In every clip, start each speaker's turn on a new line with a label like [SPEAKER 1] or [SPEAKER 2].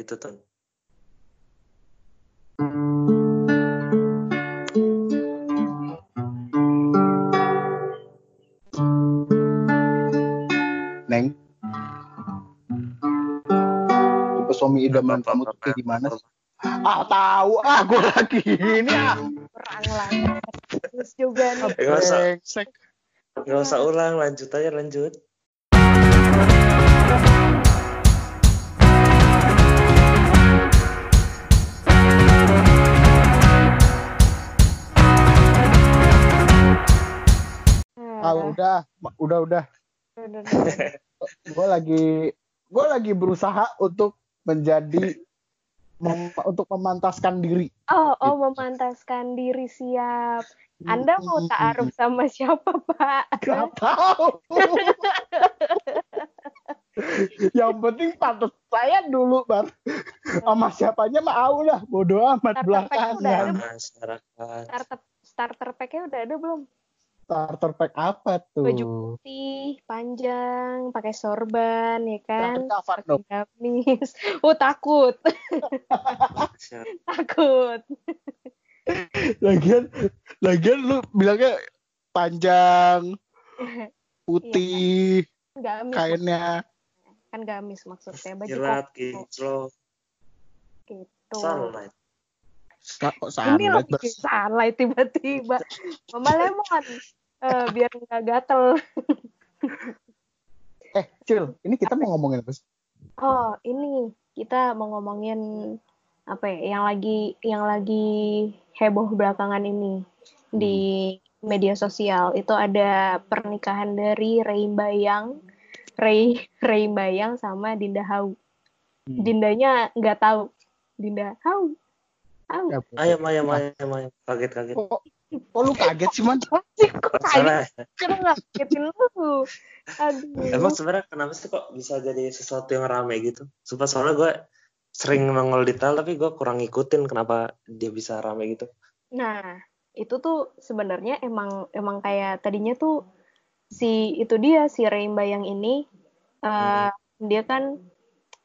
[SPEAKER 1] itu tuh.
[SPEAKER 2] Neng. Tipe suami idaman kamu tuh kayak gimana sih? Ah tahu ah gue lagi ini ah.
[SPEAKER 3] Perang lah. Terus juga nih.
[SPEAKER 1] Nggak usah. Nggak usah ulang, lanjut aja lanjut.
[SPEAKER 2] Ah udah, udah udah.
[SPEAKER 3] Udah, udah, udah.
[SPEAKER 2] Gue lagi gue lagi berusaha untuk menjadi mem- untuk memantaskan diri.
[SPEAKER 3] Oh, oh memantaskan diri siap. Anda mau taaruf sama siapa, Pak?
[SPEAKER 2] Gak tahu. Yang penting pantas saya dulu, Bar. Sama siapanya mau lah, bodo amat
[SPEAKER 3] Starter
[SPEAKER 2] belakangan.
[SPEAKER 3] Starter starter pack-nya udah ada belum?
[SPEAKER 2] Starter pack apa tuh?
[SPEAKER 3] Baju putih, panjang, pakai sorban, ya kan?
[SPEAKER 2] Cover dong.
[SPEAKER 3] Gamis. Oh, takut. takut.
[SPEAKER 2] Lagian, lagian lu bilangnya panjang, putih,
[SPEAKER 3] Gamis.
[SPEAKER 2] kainnya.
[SPEAKER 3] Kan gamis maksudnya. Baju
[SPEAKER 1] kinclong,
[SPEAKER 3] gitu.
[SPEAKER 1] sunlight.
[SPEAKER 2] Sa- kok
[SPEAKER 3] Ini
[SPEAKER 2] sunlight,
[SPEAKER 3] lagi
[SPEAKER 2] Bas?
[SPEAKER 3] sunlight tiba-tiba. Mama lemon. Eh, biar nggak gatel.
[SPEAKER 2] Eh, Cil, ini kita mau ngomongin apa sih?
[SPEAKER 3] Oh, ini kita mau ngomongin apa ya? Yang lagi yang lagi heboh belakangan ini di media sosial. Itu ada pernikahan dari Ray Bayang, Ray Ray Bayang sama Dinda Hau.
[SPEAKER 2] Hmm.
[SPEAKER 3] Dindanya nggak tahu. Dinda Hau. Hau.
[SPEAKER 2] Ya,
[SPEAKER 1] Ayam, ayam, ayam, ayam. Kaget, kaget.
[SPEAKER 2] Kok, kok lu kaget sih, Man?
[SPEAKER 3] Sih, kok kaget kan ngagetin lu. Aduh.
[SPEAKER 1] Emang sebenarnya kenapa sih kok bisa jadi sesuatu yang rame gitu? Sumpah soalnya gue sering nongol detail tapi gue kurang ngikutin kenapa dia bisa rame gitu.
[SPEAKER 3] Nah, itu tuh sebenarnya emang emang kayak tadinya tuh si itu dia si Rainbow yang ini eh dia kan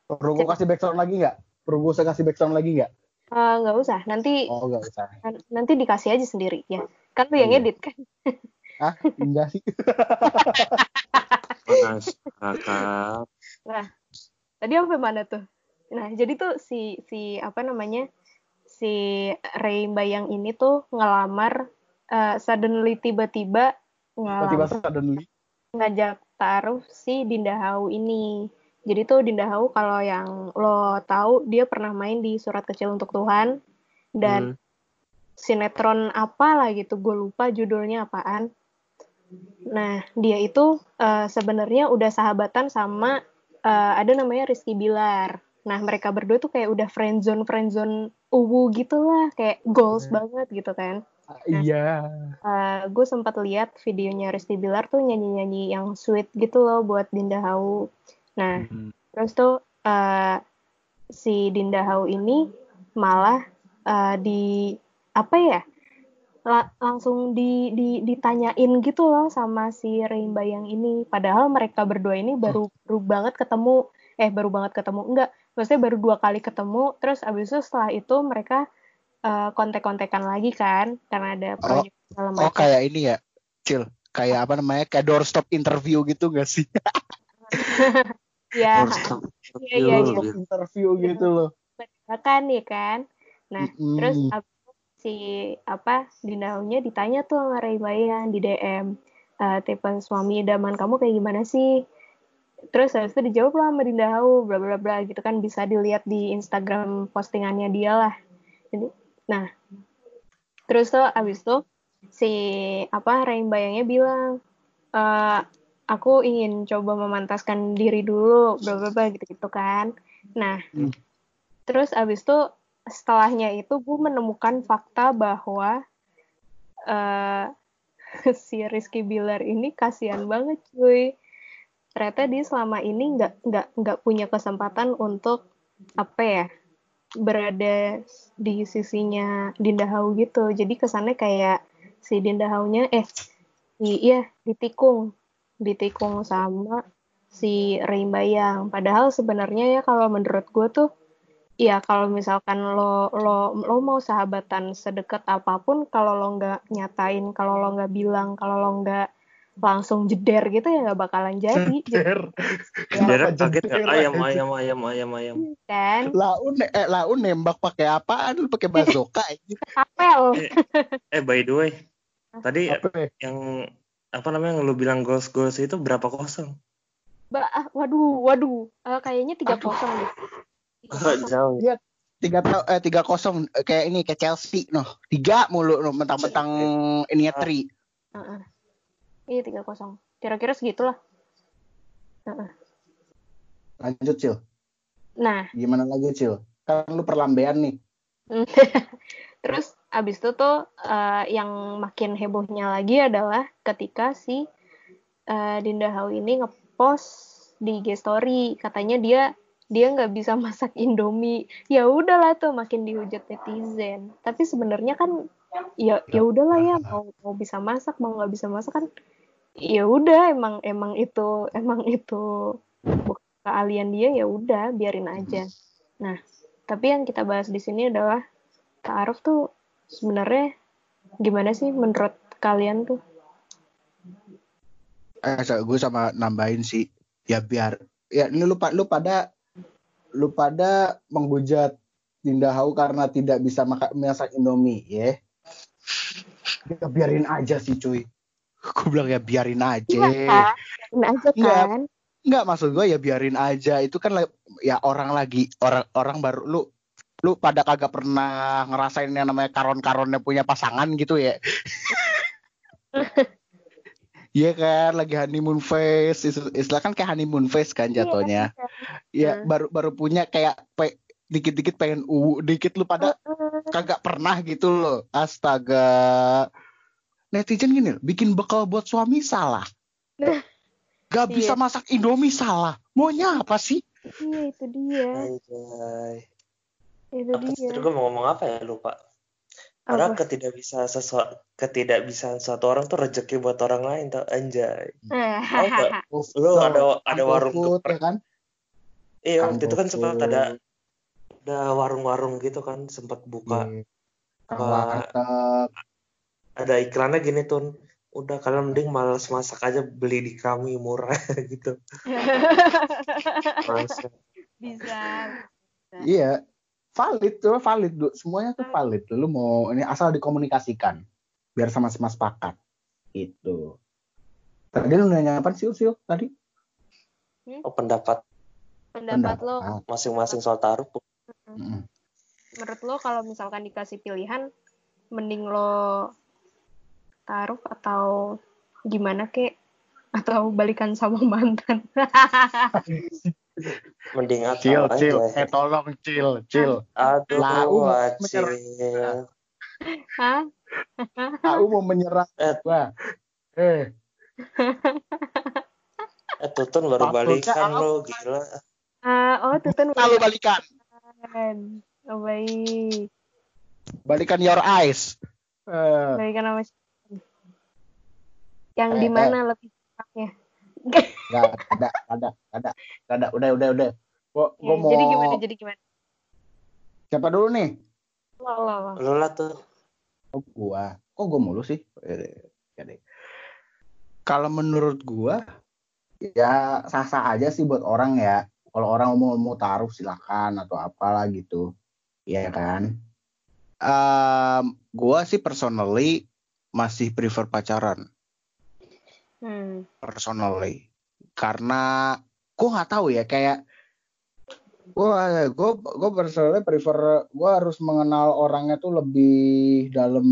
[SPEAKER 2] Perlu gue kasih background lagi nggak? Perlu gue kasih background lagi nggak?
[SPEAKER 3] Eh, nggak usah nanti
[SPEAKER 2] Oh, nggak usah.
[SPEAKER 3] nan- nanti dikasih aja sendiri ya. Kan lu yang
[SPEAKER 2] Iya.
[SPEAKER 3] edit kan.
[SPEAKER 2] Ah, enggak sih.
[SPEAKER 1] Masyarakat.
[SPEAKER 3] Tadi sampai mana tuh? Nah, jadi tuh si si apa namanya? Si Rainbow yang ini tuh ngelamar eh, suddenly tiba-tiba
[SPEAKER 2] Tiba-tiba
[SPEAKER 3] ngelamar
[SPEAKER 2] suddenly.
[SPEAKER 3] ngajak taruh si Dinda Hau ini. Jadi tuh Dinda Hau kalau yang lo tahu dia pernah main di Surat Kecil untuk Tuhan dan
[SPEAKER 1] Hmm.
[SPEAKER 3] sinetron apa lah gitu, gue lupa judulnya apaan. Nah dia itu eh, sebenarnya udah sahabatan sama eh, ada namanya Rizky Bilar. Nah mereka berdua tuh kayak udah friendzone friendzone uwu gitu lah, kayak goals
[SPEAKER 2] Hmm.
[SPEAKER 3] banget gitu kan.
[SPEAKER 2] Ah, Iya.
[SPEAKER 3] gue sempat lihat videonya Rizky Bilar tuh nyanyi-nyanyi yang sweet gitu loh buat Dinda Hau. Nah,
[SPEAKER 2] Hmm.
[SPEAKER 3] terus tuh eh, si Dinda Hau ini malah eh, di apa ya? la- langsung di, di ditanyain gitu loh sama si Rainbow yang ini. Padahal mereka berdua ini baru baru banget ketemu. Eh, baru banget ketemu. Enggak, maksudnya baru dua kali ketemu. Terus abis itu setelah itu mereka eh, kontek-kontekan lagi kan karena ada proyek segala
[SPEAKER 2] Oh,
[SPEAKER 3] macam.
[SPEAKER 2] kayak ini ya, Cil. Kayak apa namanya? Kayak doorstop interview gitu nggak sih?
[SPEAKER 3] Ya, Iya, iya,
[SPEAKER 1] interview
[SPEAKER 3] iya.
[SPEAKER 1] Gitu.
[SPEAKER 2] interview gitu loh.
[SPEAKER 3] kan ya kan. Nah,
[SPEAKER 2] Mm-mm.
[SPEAKER 3] terus si apa Dindaunya ditanya tuh sama Ray Bayang di DM "Eh, tipe suami idaman kamu kayak gimana sih? Terus habis itu dijawab lah sama Dinda Hau, bla bla bla gitu kan bisa dilihat di Instagram postingannya dia lah. Jadi, nah, terus tuh abis itu si apa Ray Bayangnya bilang "Eh, aku ingin coba memantaskan diri dulu, bla bla bla gitu gitu kan. Nah,
[SPEAKER 2] Hmm.
[SPEAKER 3] terus abis itu setelahnya itu gue menemukan fakta bahwa eh si Rizky Bilar ini kasihan banget cuy ternyata dia selama ini nggak nggak nggak punya kesempatan untuk apa ya berada di sisinya Dinda Hau gitu jadi kesannya kayak si Dinda Haunya eh i- iya ditikung ditikung sama si Ray Bayang padahal sebenarnya ya kalau menurut gue tuh Iya, kalau misalkan lo lo lo mau sahabatan sedekat apa pun, kalau lo nggak nyatain, kalau lo nggak bilang, kalau lo nggak langsung jeder gitu ya nggak bakalan jadi.
[SPEAKER 2] Jeder.
[SPEAKER 3] Ya,
[SPEAKER 2] jeder,
[SPEAKER 1] ayam
[SPEAKER 2] anjing?
[SPEAKER 1] ayam ayam ayam ayam.
[SPEAKER 3] kan?
[SPEAKER 2] Lau ne eh, lau nembak pakai apaan? Lu pakai bazooka.
[SPEAKER 3] Apel.
[SPEAKER 1] Eh by the way, tadi
[SPEAKER 2] Apa ya?
[SPEAKER 1] yang apa namanya yang lu bilang goals goals itu berapa kosong?
[SPEAKER 3] Ba ah, waduh, waduh. Eh, kayaknya tiga kosong deh. Tiga kosong.
[SPEAKER 1] Jauh.
[SPEAKER 2] tiga ta- eh tiga kosong eh, kayak ini kayak Chelsea noh tiga mulu noh mentang-mentang ini ya tri
[SPEAKER 3] Heeh. Iya tiga kosong. Kira-kira segitulah. Heeh.
[SPEAKER 2] lanjut cil
[SPEAKER 3] Nah,
[SPEAKER 2] gimana lagi cil kan lu perlambean nih
[SPEAKER 3] terus abis itu tuh eh, yang makin hebohnya lagi adalah ketika si eh, Dinda Hau ini ngepost di IG story katanya dia dia nggak bisa masak Indomie. Ya udahlah tuh makin dihujat netizen. Tapi sebenarnya kan ya ya udahlah ya mau mau bisa masak mau nggak bisa masak kan ya udah emang emang itu emang itu bukan keahlian dia ya udah biarin aja. Nah, tapi yang kita bahas di sini adalah Ta'aruf tuh sebenarnya gimana sih menurut kalian tuh?
[SPEAKER 2] eh gue sama nambahin sih ya biar ya ini lu pa- lu pada lu pada menghujat Dinda Hau karena tidak bisa maka, masak Indomie ya ya biarin aja sih cuy gue bilang ya biarin aja
[SPEAKER 3] Iya, biarin aja
[SPEAKER 2] Nggak.
[SPEAKER 3] kan?
[SPEAKER 2] Enggak maksud gue ya biarin aja itu kan ya orang lagi orang orang baru lu lu pada kagak pernah ngerasain yang namanya karon-karonnya punya pasangan gitu ya. Iya kan lagi honeymoon phase is- istilah kan kayak honeymoon phase kan jatuhnya. Ya
[SPEAKER 3] Hmm.
[SPEAKER 2] baru baru punya kayak pe- dikit-dikit pengen u dikit lu pada kagak pernah gitu loh. Astaga. Netizen gini, loh, bikin bekal buat suami salah. Gak
[SPEAKER 3] Iya.
[SPEAKER 2] bisa masak Indomie salah. Maunya apa sih?
[SPEAKER 3] Iya itu dia. Itu
[SPEAKER 1] Apa
[SPEAKER 3] dia.
[SPEAKER 1] gue mau ngomong apa ya lupa. Karena
[SPEAKER 3] Apa?
[SPEAKER 1] ketidakbisa sesuatu ketidakbisaan suatu orang tuh rezeki buat orang lain tuh anjay. Tahu nggak? Lu ada ada warung
[SPEAKER 2] Food,
[SPEAKER 1] geprek.
[SPEAKER 2] ya kan?
[SPEAKER 1] Iya waktu itu kan sempat ada ada warung-warung gitu kan sempat buka. Wah.
[SPEAKER 2] Warteg.
[SPEAKER 1] Ada iklannya gini tuh. Udah kalian mending malas masak aja beli di kami murah gitu. Males.
[SPEAKER 3] Bisa.
[SPEAKER 2] Iya. Valid tuh, valid tuh. Semuanya tuh valid tuh. Lu mau ini asal dikomunikasikan. Biar sama-sama sepakat. Itu. Tadi lu nanya apa sih, Sil? Tadi?
[SPEAKER 1] Oh pendapat
[SPEAKER 3] Pendapat lo,
[SPEAKER 1] masing-masing soal taruh.
[SPEAKER 2] Mm-mm.
[SPEAKER 3] menurut lo kalau misalkan dikasih pilihan, mending lo taruh atau gimana kek? Atau balikan sama mantan?
[SPEAKER 1] Mending
[SPEAKER 2] Cil,
[SPEAKER 1] aja.
[SPEAKER 2] cil. Eh, tolong, cil, cil.
[SPEAKER 1] Aduh,
[SPEAKER 2] Lau
[SPEAKER 1] acil.
[SPEAKER 3] Hah?
[SPEAKER 2] Aku mau menyerang
[SPEAKER 1] Eh.
[SPEAKER 2] gua. Eh,
[SPEAKER 1] Eh, Tutun baru balikan lo, gila.
[SPEAKER 3] Ah, oh, Tutun
[SPEAKER 2] lalu balikan.
[SPEAKER 3] balikan. Oh, baik.
[SPEAKER 2] Balikan your eyes. Eh,
[SPEAKER 3] Balikan sama? Yang
[SPEAKER 2] Eh,
[SPEAKER 3] di
[SPEAKER 2] eh.
[SPEAKER 3] mana lebih tepatnya?
[SPEAKER 2] Gak ada, ada, ada, ada, udah, udah, udah. Gua,
[SPEAKER 3] Ya,
[SPEAKER 2] gua mau
[SPEAKER 3] Jadi gimana? Jadi gimana?
[SPEAKER 2] siapa dulu nih?
[SPEAKER 3] Lo, lo, lo.
[SPEAKER 1] Lo lah tuh.
[SPEAKER 2] Oh, gua. Kok gua mulu sih? Eh, ya deh. Kalau menurut gua ya sah-sah aja sih buat orang ya. Kalau orang mau mau taruh silakan atau apalah gitu. Iya kan? Em, gua sih personally masih prefer pacaran
[SPEAKER 3] Hmm.
[SPEAKER 2] personally karena gua nggak tahu ya kayak gua gua gua personally prefer gua harus mengenal orangnya tuh lebih dalam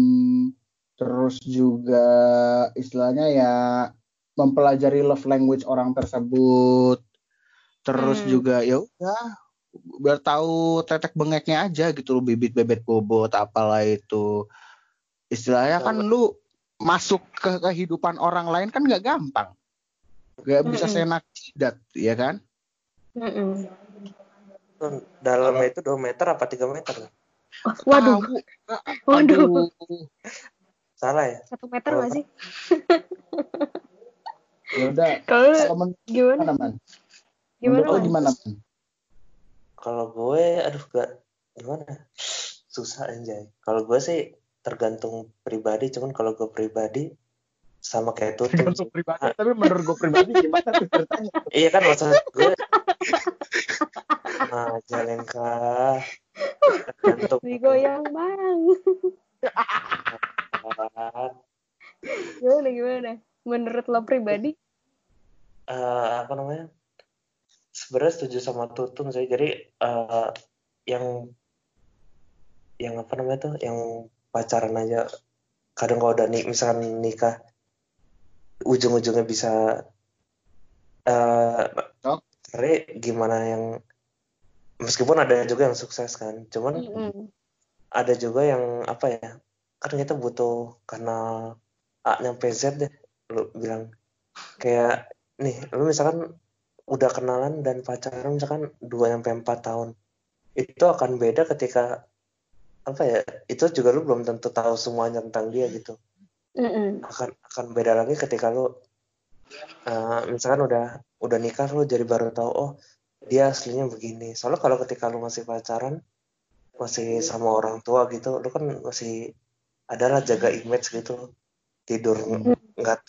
[SPEAKER 2] terus juga istilahnya ya mempelajari love language orang tersebut terus
[SPEAKER 3] Hmm.
[SPEAKER 2] juga ya udah biar tahu tetek bengeknya aja gitu bibit bebet bobot apalah itu istilahnya kan lu masuk ke kehidupan orang lain kan nggak gampang nggak bisa
[SPEAKER 3] Mm-mm.
[SPEAKER 2] senak jidat ya kan.
[SPEAKER 1] Tun, dalamnya itu 2 meter apa 3 meter?
[SPEAKER 3] Waduh,
[SPEAKER 2] Tahu.
[SPEAKER 3] waduh.
[SPEAKER 2] Aduh.
[SPEAKER 1] Salah ya?
[SPEAKER 3] Satu meter nggak sih?
[SPEAKER 2] ya udah
[SPEAKER 3] Kalau gimana?
[SPEAKER 2] gimana man
[SPEAKER 3] Gimana?
[SPEAKER 2] man
[SPEAKER 1] kalau gue aduh gak gimana susah anjay kalau gue sih tergantung pribadi cuman kalau gue pribadi sama kayak tuh
[SPEAKER 2] Tergantung pribadi, tapi menurut gue pribadi gimana tuh ceritanya?
[SPEAKER 1] iya kan maksud gue nah jalengka tergantung
[SPEAKER 3] Digoyang bang. Gimana gimana? Menurut lo pribadi?
[SPEAKER 1] eh, apa namanya sebenarnya setuju sama Tutun sih jadi eh, yang yang apa namanya tuh yang pacaran aja kadang kalau udah nih misalkan nikah ujung-ujungnya bisa eh
[SPEAKER 2] Oh.
[SPEAKER 1] cerai gimana yang meskipun ada juga yang sukses kan cuman
[SPEAKER 3] Mm-mm.
[SPEAKER 1] ada juga yang apa ya kan kita butuh kenal A nyampe Z deh lu bilang kayak nih lu misalkan udah kenalan dan pacaran misalkan 2 sampai 4 tahun itu akan beda ketika apa ya itu juga lu belum tentu tahu semuanya tentang dia gitu.
[SPEAKER 3] Mm-mm.
[SPEAKER 1] akan akan beda lagi ketika lu eh, misalkan udah udah nikah lu jadi baru tahu oh dia aslinya begini. Soalnya kalau ketika lu masih pacaran masih sama orang tua gitu lu kan masih adalah jaga image gitu. Tidur nggak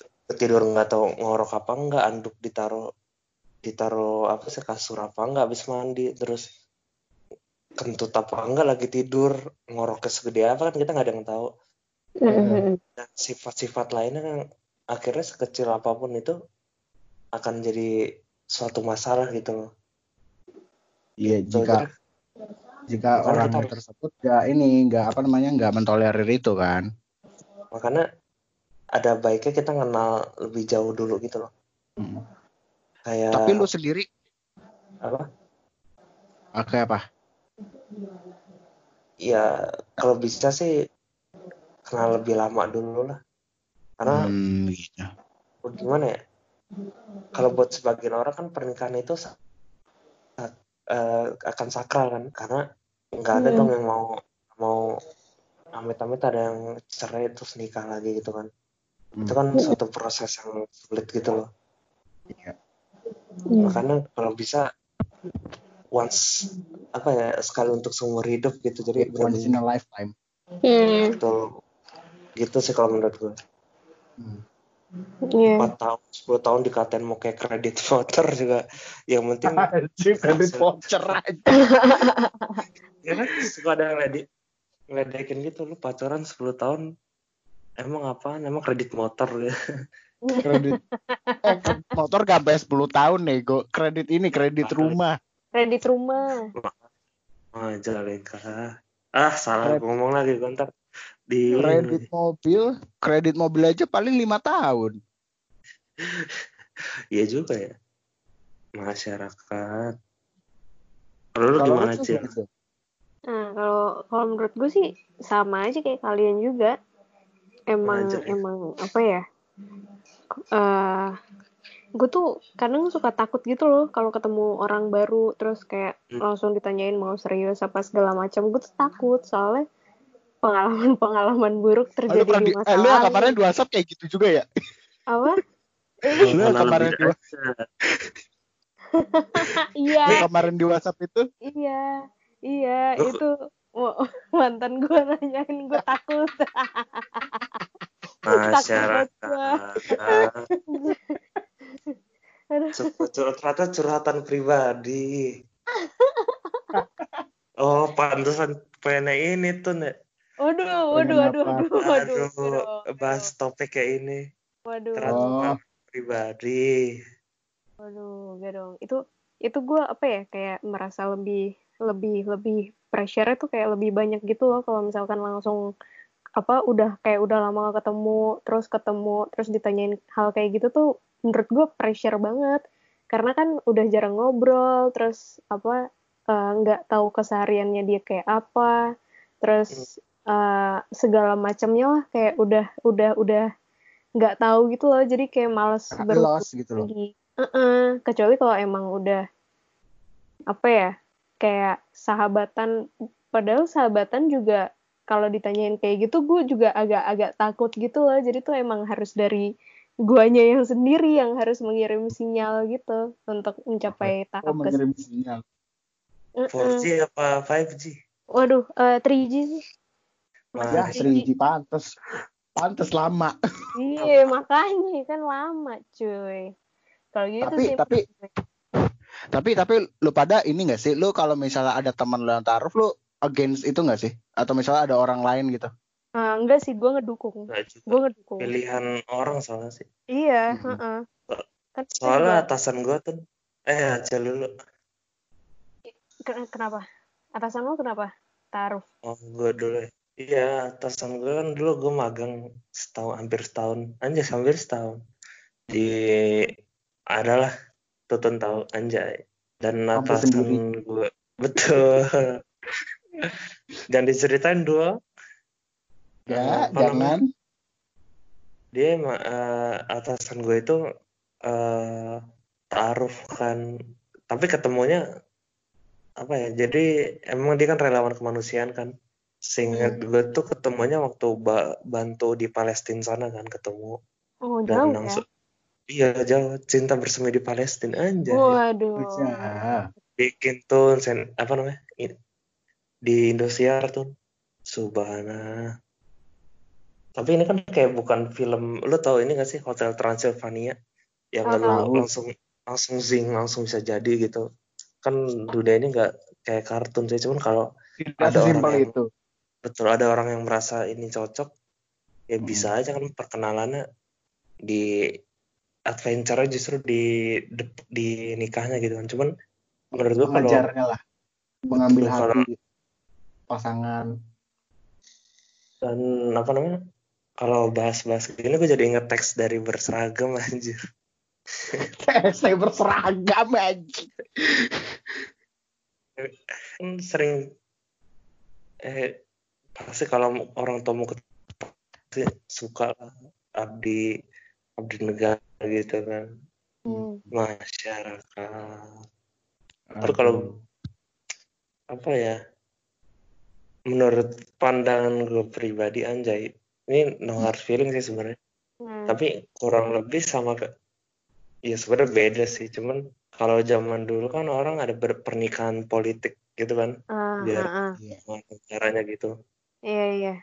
[SPEAKER 1] tidur nggak tahu ngorok apa enggak anduk ditaruh ditaruh apa sih kasur apa enggak habis mandi terus kentut apa enggak lagi tidur ngoroknya segede apa kan kita nggak ada yang tahu dan sifat-sifat lainnya kan akhirnya sekecil apa pun itu akan jadi suatu masalah gitu loh.
[SPEAKER 2] Iya,
[SPEAKER 1] Tuh,
[SPEAKER 2] jika
[SPEAKER 1] jadi
[SPEAKER 2] jika
[SPEAKER 1] Makanya
[SPEAKER 2] orang
[SPEAKER 1] kita
[SPEAKER 2] tersebut ya ini nggak apa namanya nggak mentolerir itu kan.
[SPEAKER 1] makanya ada baiknya kita kenal lebih jauh dulu gitu loh.
[SPEAKER 2] Hmm.
[SPEAKER 1] Kayak
[SPEAKER 2] Tapi lu sendiri
[SPEAKER 1] apa?
[SPEAKER 2] oke apa?
[SPEAKER 1] Ya kalau bisa sih kenal lebih lama dulu lah. Karena
[SPEAKER 2] Hmm, gitu.
[SPEAKER 1] gimana ya? Kalau buat sebagian orang kan pernikahan itu sa- sa- eh, akan sakral kan, karena nggak ada
[SPEAKER 3] Hmm.
[SPEAKER 1] dong yang mau mau amit-amit ada yang cerai terus nikah lagi gitu kan.
[SPEAKER 2] Hmm.
[SPEAKER 1] Itu kan suatu proses yang sulit gitu loh.
[SPEAKER 2] Iya.
[SPEAKER 3] Iya.
[SPEAKER 1] Makanya kalau bisa once apa ya sekali untuk seumur hidup gitu. Jadi
[SPEAKER 2] Once in a lifetime.
[SPEAKER 3] Hmm.
[SPEAKER 1] betul gitu sih kalau menurut gue.
[SPEAKER 2] Hmm.
[SPEAKER 3] Iya.
[SPEAKER 1] 4 tahun, 10 tahun dikatain mau kayak kredit motor juga yang penting
[SPEAKER 2] kredit voucher aja.
[SPEAKER 1] ya kan suka ada ngelede ngeledekin gitu lu pacaran 10 tahun emang apaan emang kredit motor ya
[SPEAKER 2] Kredit eh, motor gak sampai 10 tahun nego. Kredit ini kredit rumah.
[SPEAKER 3] Kredit rumah.
[SPEAKER 1] aja leka ah salah
[SPEAKER 2] Kredit.
[SPEAKER 1] ngomong lagi ntar di
[SPEAKER 2] Kredit mobil, kredit mobil aja paling lima tahun.
[SPEAKER 1] iya juga ya masyarakat kalau lu
[SPEAKER 2] Kalau
[SPEAKER 1] gimana sih
[SPEAKER 2] gitu.
[SPEAKER 3] Nah, kalau kalau menurut gue sih sama aja kayak kalian juga. Emang
[SPEAKER 1] ya.
[SPEAKER 3] emang apa ya? eh gue tuh kadang suka takut gitu loh kalau ketemu orang baru terus kayak
[SPEAKER 1] Hmm.
[SPEAKER 3] langsung ditanyain mau serius apa segala macam. Gue tuh takut soalnya pengalaman-pengalaman buruk
[SPEAKER 2] Lu,
[SPEAKER 3] terjadi
[SPEAKER 2] pernah
[SPEAKER 3] di masa
[SPEAKER 2] eh, lu
[SPEAKER 3] lalu.
[SPEAKER 2] kemarin di WhatsApp kayak gitu juga ya?
[SPEAKER 3] Apa?
[SPEAKER 2] Lu kemarin
[SPEAKER 1] aja.
[SPEAKER 3] Iya,
[SPEAKER 2] lu kemarin di WhatsApp itu
[SPEAKER 3] iya, iya
[SPEAKER 1] Lu-
[SPEAKER 3] itu oh, mantan gue nanyain gue takut.
[SPEAKER 1] masyarakat ternyata curhatan pribadi. Oh pantesan pengen ini tuh nek.
[SPEAKER 3] Waduh, waduh, waduh, waduh, waduh,
[SPEAKER 1] aduh
[SPEAKER 3] waduh,
[SPEAKER 1] bahas topik kayak ini.
[SPEAKER 3] Waduh,
[SPEAKER 1] ternyata
[SPEAKER 2] Oh.
[SPEAKER 1] pribadi.
[SPEAKER 3] Waduh, gak dong. Itu itu gue apa ya kayak merasa lebih lebih lebih pressure tuh kayak lebih banyak gitu loh kalau misalkan langsung apa udah kayak udah lama gak ketemu terus ketemu terus ditanyain hal kayak gitu tuh menurut gue pressure banget. Karena kan udah jarang ngobrol terus apa eh, nggak tahu kesehariannya dia kayak apa. Terus eh, segala macamnya lah kayak udah udah udah nggak tahu gitu loh. Jadi kayak males berhubung
[SPEAKER 2] lost gitu loh.
[SPEAKER 3] lagi. Heeh, kecuali kalau emang udah apa ya kayak sahabatan. Padahal sahabatan juga kalau ditanyain kayak gitu gue juga agak-agak takut gitu loh. Jadi tuh emang harus dari guanya yang sendiri yang harus mengirim sinyal gitu untuk mencapai
[SPEAKER 2] Oh,
[SPEAKER 3] tahap
[SPEAKER 2] mengirim sinyal.
[SPEAKER 3] Mm-mm.
[SPEAKER 1] 4G apa 5G?
[SPEAKER 3] Waduh, eh, 3G sih.
[SPEAKER 1] Nah,
[SPEAKER 2] Ya,
[SPEAKER 3] Masih
[SPEAKER 2] 3G pantes. Pantes lama.
[SPEAKER 3] Iya, makanya kan lama, cuy. Kalau gitu
[SPEAKER 2] Tapi-
[SPEAKER 3] sih.
[SPEAKER 2] tapi- Tapi tapi lu pada ini gak sih? Lu kalau misalnya ada teman lu yang taruh lu against itu gak sih? Atau misalnya ada orang lain gitu?
[SPEAKER 3] Ah, enggak sih, gue ngedukung.
[SPEAKER 1] juga.
[SPEAKER 3] Gue ngedukung.
[SPEAKER 1] Pilihan orang soalnya sih.
[SPEAKER 3] Iya,
[SPEAKER 2] Mhm.
[SPEAKER 3] heeh. Kan
[SPEAKER 1] Soalnya
[SPEAKER 3] juga-
[SPEAKER 1] atasan gue tuh, eh aja dulu.
[SPEAKER 3] Ken- kenapa? Atasan lo kenapa? Taruh.
[SPEAKER 1] Oh, gue dulu ya. Iya, atasan gue kan dulu gue magang setahun, hampir setahun. Anjay, hampir setahun. Di, adalah Tutun tahu, anjay. Dan atasan
[SPEAKER 2] sendiri.
[SPEAKER 1] gue, betul. Dan diceritain dua,
[SPEAKER 2] Ya,
[SPEAKER 1] apa
[SPEAKER 2] jangan.
[SPEAKER 1] dia emang, eh, atasan gue itu eh taruh kan tapi ketemunya apa ya jadi emang dia kan relawan kemanusiaan kan seingat
[SPEAKER 3] Hmm.
[SPEAKER 1] gue tuh ketemunya waktu ba- bantu di Palestina sana kan ketemu
[SPEAKER 3] Oh,
[SPEAKER 1] dan
[SPEAKER 3] jauh ya?
[SPEAKER 1] langsung iya jauh cinta bersemi di Palestina aja
[SPEAKER 3] Waduh.
[SPEAKER 2] Ya.
[SPEAKER 1] bikin tuh sen, apa namanya di Indosiar tuh Subhana tapi ini kan kayak bukan film lu tahu ini gak sih Hotel Transylvania yang lu
[SPEAKER 2] tahu.
[SPEAKER 1] langsung langsung zing langsung bisa jadi gitu kan dunia ini nggak kayak kartun sih cuman kalau Ada orang yang-
[SPEAKER 2] itu.
[SPEAKER 1] betul ada orang yang merasa ini cocok ya
[SPEAKER 2] Hmm.
[SPEAKER 1] bisa aja kan perkenalannya di adventure justru di di, di nikahnya gitu kan cuman menurut gua kalau
[SPEAKER 2] lah. Mengambil hati pasangan.
[SPEAKER 1] dan apa namanya kalau bahas-bahas gini gue jadi inget teks dari berseragam anjir
[SPEAKER 2] Saya berseragam aja.
[SPEAKER 1] kan sering eh pasti kalau orang tua mau ketemu pasti suka abdi abdi negara gitu kan
[SPEAKER 3] Hmm.
[SPEAKER 1] masyarakat Tapi kalau- apa ya menurut pandangan gue pribadi anjay ini no hard feeling sih sebenarnya
[SPEAKER 3] Hmm.
[SPEAKER 1] tapi kurang lebih sama ke ya sebenarnya beda sih cuman kalau zaman dulu kan orang ada pernikahan politik gitu kan
[SPEAKER 3] Ah,
[SPEAKER 1] biar-
[SPEAKER 3] ah.
[SPEAKER 1] sama caranya gitu
[SPEAKER 3] Iya, iya.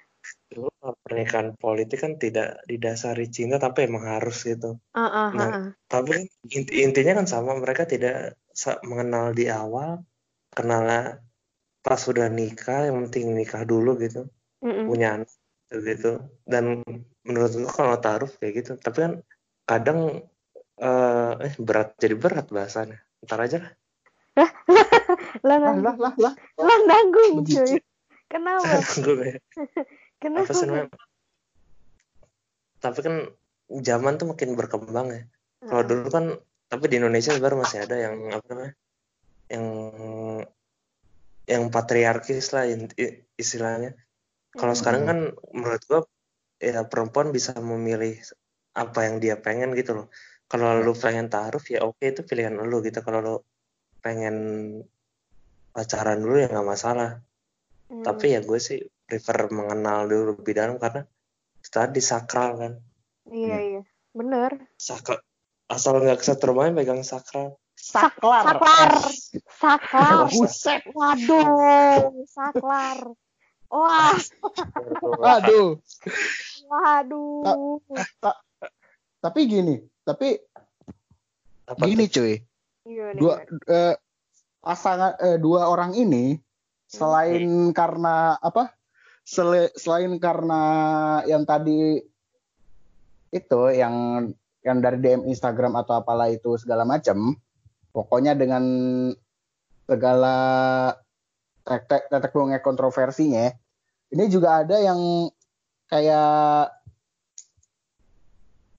[SPEAKER 1] dulu pernikahan politik kan tidak didasari cinta tapi emang harus gitu
[SPEAKER 3] Ah, ah,
[SPEAKER 1] Nah.
[SPEAKER 3] ah, ah.
[SPEAKER 1] tapi inti- intinya kan sama mereka tidak mengenal di awal kenal pas sudah nikah yang penting nikah dulu gitu
[SPEAKER 3] Mm-mm.
[SPEAKER 1] punya anak gitu dan menurut gua kalau taruh kayak gitu tapi kan kadang eh eh, berat jadi berat bahasanya ntar aja lah
[SPEAKER 3] Lah,
[SPEAKER 2] lah lah lah lah.
[SPEAKER 3] lah nanggung,
[SPEAKER 2] Begitu.
[SPEAKER 3] cuy. Kenapa?
[SPEAKER 1] Kayak,
[SPEAKER 3] Kenapa?
[SPEAKER 1] tapi kan zaman tuh makin berkembang ya kalau dulu kan tapi di Indonesia baru masih ada yang apa namanya yang yang patriarkis lah istilahnya kalau
[SPEAKER 3] Hmm.
[SPEAKER 1] sekarang kan menurut gua ya perempuan bisa memilih apa yang dia pengen gitu loh kalau lu pengen taruh ya oke itu pilihan lu gitu kalau lu pengen pacaran dulu ya nggak masalah
[SPEAKER 3] hmm.
[SPEAKER 1] tapi ya gue sih prefer mengenal dulu lebih dalam karena tadi sakral kan
[SPEAKER 3] Iya, iya. Bener.
[SPEAKER 1] sakral asal nggak kesetrum aja megang sakral
[SPEAKER 2] Saklar.
[SPEAKER 3] Saklar. Saklar.
[SPEAKER 2] Buset.
[SPEAKER 3] Waduh, saklar. Wah,
[SPEAKER 2] Aduh.
[SPEAKER 3] waduh.
[SPEAKER 2] Tapi gini, tapi
[SPEAKER 1] apa
[SPEAKER 2] gini
[SPEAKER 1] tuh?
[SPEAKER 2] cuy.
[SPEAKER 3] Gimana,
[SPEAKER 2] Dua eh, pasangan eh, dua orang ini selain karena apa? Sele- selain karena yang tadi itu yang yang dari DM Instagram atau apalah itu segala macam, pokoknya dengan segala tetek tetek bongnya kontroversinya, ini juga ada yang kayak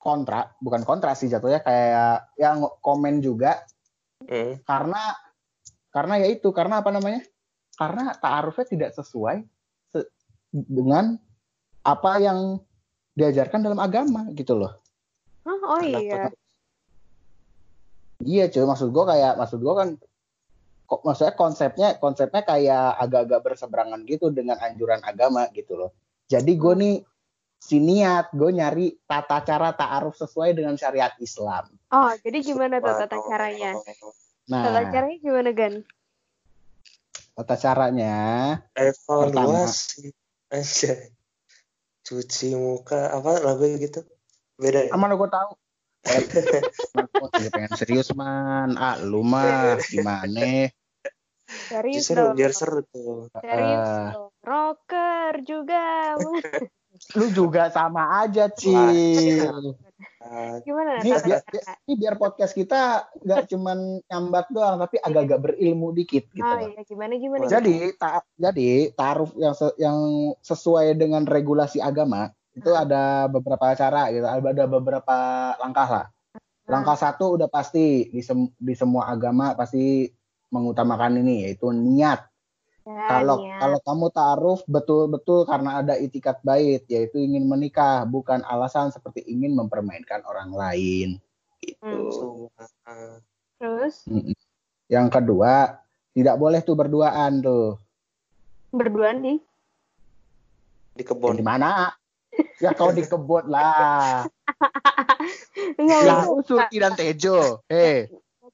[SPEAKER 2] kontra, bukan kontra sih jatuhnya kayak yang komen juga.
[SPEAKER 1] Hmm.
[SPEAKER 2] karena karena ya itu karena apa namanya? Karena taarufnya tidak sesuai se- dengan apa yang diajarkan dalam agama gitu loh.
[SPEAKER 3] Hah, oh
[SPEAKER 1] Kenapa
[SPEAKER 3] iya.
[SPEAKER 2] iya cuy maksud gua kayak maksud gua kan kok maksudnya konsepnya konsepnya kayak agak-agak berseberangan gitu dengan anjuran agama gitu loh. Jadi gue nih si niat gue nyari tata cara taaruf sesuai dengan syariat Islam.
[SPEAKER 3] Oh, jadi gimana tuh tata caranya?
[SPEAKER 2] nah.
[SPEAKER 3] Tata caranya gimana, Gan?
[SPEAKER 2] tata caranya
[SPEAKER 1] evaluasi. Aja cuci muka apa lagu gitu? Beda ya?
[SPEAKER 2] aman gue tahu eh, lagi pengen serius man? Ah lu mah gimana?
[SPEAKER 3] Serius dong.
[SPEAKER 1] biar seru tuh.
[SPEAKER 3] Serius dong. Rocker juga.
[SPEAKER 2] lu juga sama aja Ci
[SPEAKER 1] Ah,
[SPEAKER 3] Gimana
[SPEAKER 2] ini,
[SPEAKER 3] tata
[SPEAKER 2] biar, ini biar podcast kita nggak cuman nyambat doang tapi agak-agak berilmu dikit gitu
[SPEAKER 3] Oh iya, gimana gimana?
[SPEAKER 2] Jadi ta- jadi taruh yang se- yang sesuai dengan regulasi agama itu
[SPEAKER 3] Hmm.
[SPEAKER 2] ada beberapa cara gitu, ada beberapa langkah lah. Langkah satu udah pasti di, sem- di semua agama pasti mengutamakan ini yaitu niat.
[SPEAKER 3] Ya,
[SPEAKER 2] Kalau
[SPEAKER 3] niat.
[SPEAKER 2] kalau kamu taruh betul-betul karena ada itikat bait yaitu ingin menikah bukan alasan seperti ingin mempermainkan orang lain. Gitu.
[SPEAKER 3] Hmm. Terus.
[SPEAKER 2] Yang kedua tidak boleh tuh berduaan tuh.
[SPEAKER 3] berduaan di
[SPEAKER 1] di
[SPEAKER 2] Ya,
[SPEAKER 1] kebun
[SPEAKER 2] di mana? Ya kau di kebun lah.
[SPEAKER 3] enggak
[SPEAKER 2] Ya. Sulti dan Tejo. Eh,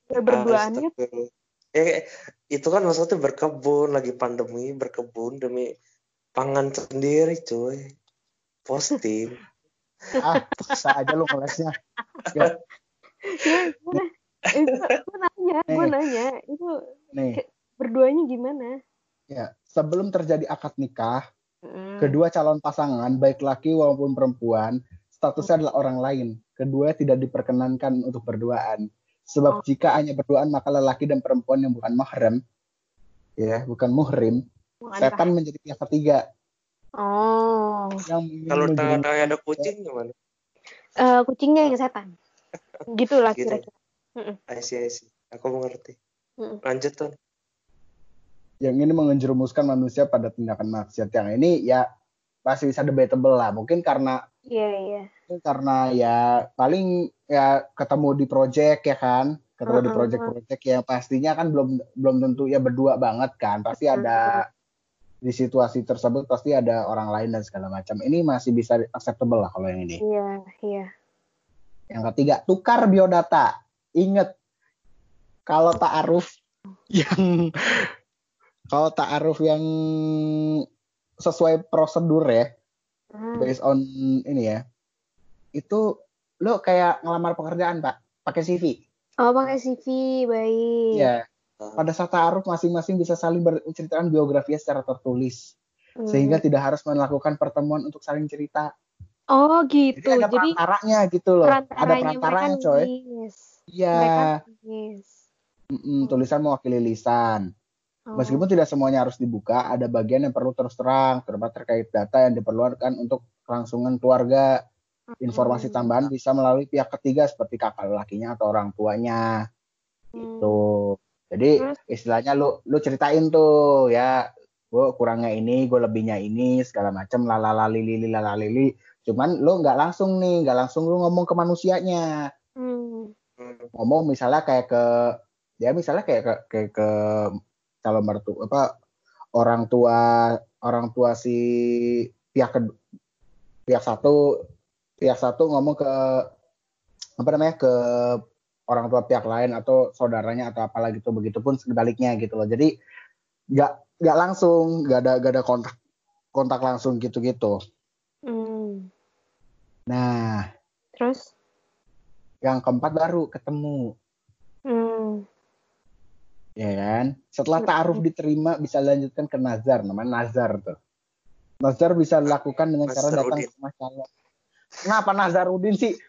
[SPEAKER 3] berduaannya
[SPEAKER 1] Astagfirullah. Eh, itu kan maksudnya berkebun lagi pandemi berkebun demi pangan sendiri cuy posting
[SPEAKER 2] ah, paksa aja lu ngelesnya. Ya,
[SPEAKER 3] ya, itu gue nanya gue nanya itu
[SPEAKER 2] nih,
[SPEAKER 3] berduanya gimana
[SPEAKER 2] ya. Sebelum terjadi akad nikah,
[SPEAKER 3] Mm.
[SPEAKER 2] kedua calon pasangan, baik laki maupun perempuan, statusnya adalah orang lain. Kedua tidak diperkenankan untuk berduaan. Sebab
[SPEAKER 3] Oh.
[SPEAKER 2] jika hanya berduaan, maka lelaki dan perempuan yang bukan mahram, ya, bukan muhrim,
[SPEAKER 3] Bukan
[SPEAKER 2] setan menjadi pihak ketiga
[SPEAKER 3] oh
[SPEAKER 2] yang
[SPEAKER 1] kalau tengah-tengah ada kucing gimana
[SPEAKER 3] Eh, kucingnya yang setan gitulah
[SPEAKER 1] Gitu.
[SPEAKER 3] kira-kira
[SPEAKER 1] I see, I see. aku mengerti
[SPEAKER 3] Mm.
[SPEAKER 1] lanjut tuh
[SPEAKER 2] yang ini menjerumuskan manusia pada tindakan maksiat. Yang ini ya masih bisa debatable lah. Mungkin karena
[SPEAKER 3] iya iya.
[SPEAKER 2] mungkin karena ya paling ya ketemu di project ya kan. Ketemu di
[SPEAKER 3] Mm-mm.
[SPEAKER 2] project-project ya pastinya kan belum belum tentu ya berdua banget kan. Pasti ada di situasi tersebut pasti ada orang lain dan segala macam. Ini masih bisa acceptable lah kalau yang ini.
[SPEAKER 3] Iya iya.
[SPEAKER 2] Yang ketiga tukar biodata. Inget kalau ta'aruf yang kalau ta'aruf yang sesuai prosedur ya
[SPEAKER 3] Hmm.
[SPEAKER 2] based on ini ya itu lo kayak ngelamar pekerjaan pak? Pakai CV
[SPEAKER 3] oh pakai CV baik.
[SPEAKER 2] Ya pada saat ta'aruf masing-masing bisa saling berceritakan biografinya secara tertulis.
[SPEAKER 3] Hmm.
[SPEAKER 2] sehingga tidak harus melakukan pertemuan untuk saling cerita.
[SPEAKER 3] Oh gitu.
[SPEAKER 2] Jadi ada
[SPEAKER 3] jadi
[SPEAKER 2] perantaranya gitu loh. Ada
[SPEAKER 3] perantaranya
[SPEAKER 2] perantaranya
[SPEAKER 3] mereka
[SPEAKER 2] coy iya.
[SPEAKER 3] Mereka nulis
[SPEAKER 2] Mm-mm, tulisan mewakili lisan. Meskipun tidak semuanya harus dibuka, ada bagian yang perlu terus terang, terutama terkait data yang diperlukan untuk kelangsungan keluarga. Informasi
[SPEAKER 3] Hmm.
[SPEAKER 2] tambahan bisa melalui pihak ketiga seperti kakak lakinya atau orang tuanya.
[SPEAKER 3] Hmm.
[SPEAKER 2] Tuh. Jadi istilahnya lu lu ceritain tuh ya, gue kurangnya ini, gue lebihnya ini, segala macam lalalalili lalalili. Cuman lu nggak langsung nih, nggak langsung lu ngomong ke manusianya.
[SPEAKER 3] Hmm.
[SPEAKER 2] Ngomong misalnya kayak ke ya misalnya kayak ke kayak ke calon mertua apa orang tua orang tua si pihak kedua pihak satu pihak satu ngomong ke apa namanya ke orang tua pihak lain atau saudaranya atau apalah gitu begitupun sebaliknya gitu loh jadi nggak nggak langsung nggak ada nggak ada kontak kontak langsung gitu gitu
[SPEAKER 3] Hmm.
[SPEAKER 2] nah
[SPEAKER 3] terus
[SPEAKER 2] yang keempat baru ketemu. Ya kan? Setelah ta'aruf diterima bisa lanjutkan ke nazar namanya nazar tuh. Nazar bisa dilakukan dengan cara datang ke rumah calon kenapa Nazarudin sih?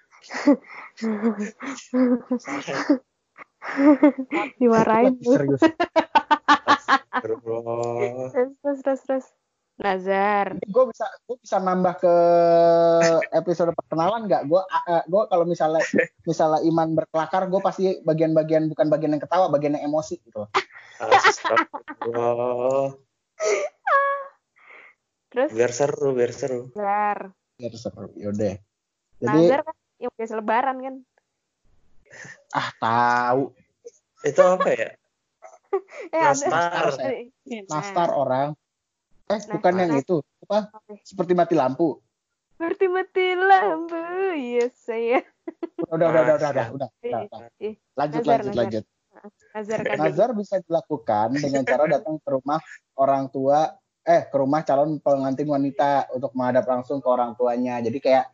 [SPEAKER 3] Dimarahin.
[SPEAKER 2] Lagi serius
[SPEAKER 3] terus terus terus Nazar
[SPEAKER 2] gue bisa gue bisa nambah ke episode perkenalan nggak? Gue gue kalau misalnya misalnya iman berkelakar gue pasti bagian-bagian bukan bagian yang ketawa bagian yang emosi gitu.
[SPEAKER 1] Astagfirullah.
[SPEAKER 3] terus?
[SPEAKER 1] Biar seru, biar seru.
[SPEAKER 3] Nazar
[SPEAKER 2] ya terus yaudah. Jadi
[SPEAKER 3] Nazar kan yang biasa lebaran kan?
[SPEAKER 2] Ah tahu
[SPEAKER 1] Itu apa ya?
[SPEAKER 3] eh
[SPEAKER 1] Nastar.
[SPEAKER 2] nastar orang eh bukan
[SPEAKER 3] Nastar.
[SPEAKER 2] yang itu apa seperti mati lampu
[SPEAKER 3] Berarti mati lampu, yes saya.
[SPEAKER 2] udah udah udah udah udah udah, udah, udah.
[SPEAKER 3] Eh,
[SPEAKER 2] lanjut
[SPEAKER 3] Nazar,
[SPEAKER 2] lanjut
[SPEAKER 3] Nazar.
[SPEAKER 2] lanjut
[SPEAKER 3] Nazar kan
[SPEAKER 2] Nazar bisa dilakukan dengan cara datang ke rumah orang tua eh ke rumah calon pengantin wanita untuk menghadap langsung ke orang tuanya. Jadi kayak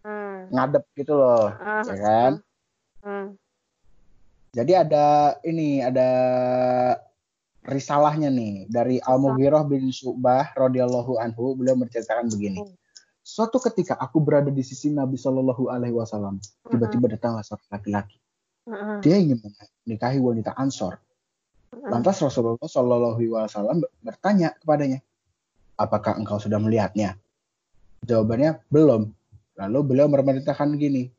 [SPEAKER 3] Hmm.
[SPEAKER 2] ngadep gitu loh,
[SPEAKER 3] Ah,
[SPEAKER 2] ya kan?
[SPEAKER 3] hmm.
[SPEAKER 2] Jadi ada ini ada risalahnya nih dari Al-Mughirah bin Syu'bah radhiyallahu anhu beliau menceritakan begini. Suatu ketika aku berada di sisi Nabi Shallallahu alaihi wasallam, tiba-tiba datanglah seorang laki-laki. Dia ingin menikahi wanita Ansor. Lantas Rasulullah Shallallahu alaihi wasallam bertanya kepadanya, "Apakah engkau sudah melihatnya?" Jawabannya, "Belum." Lalu beliau memerintahkan gini,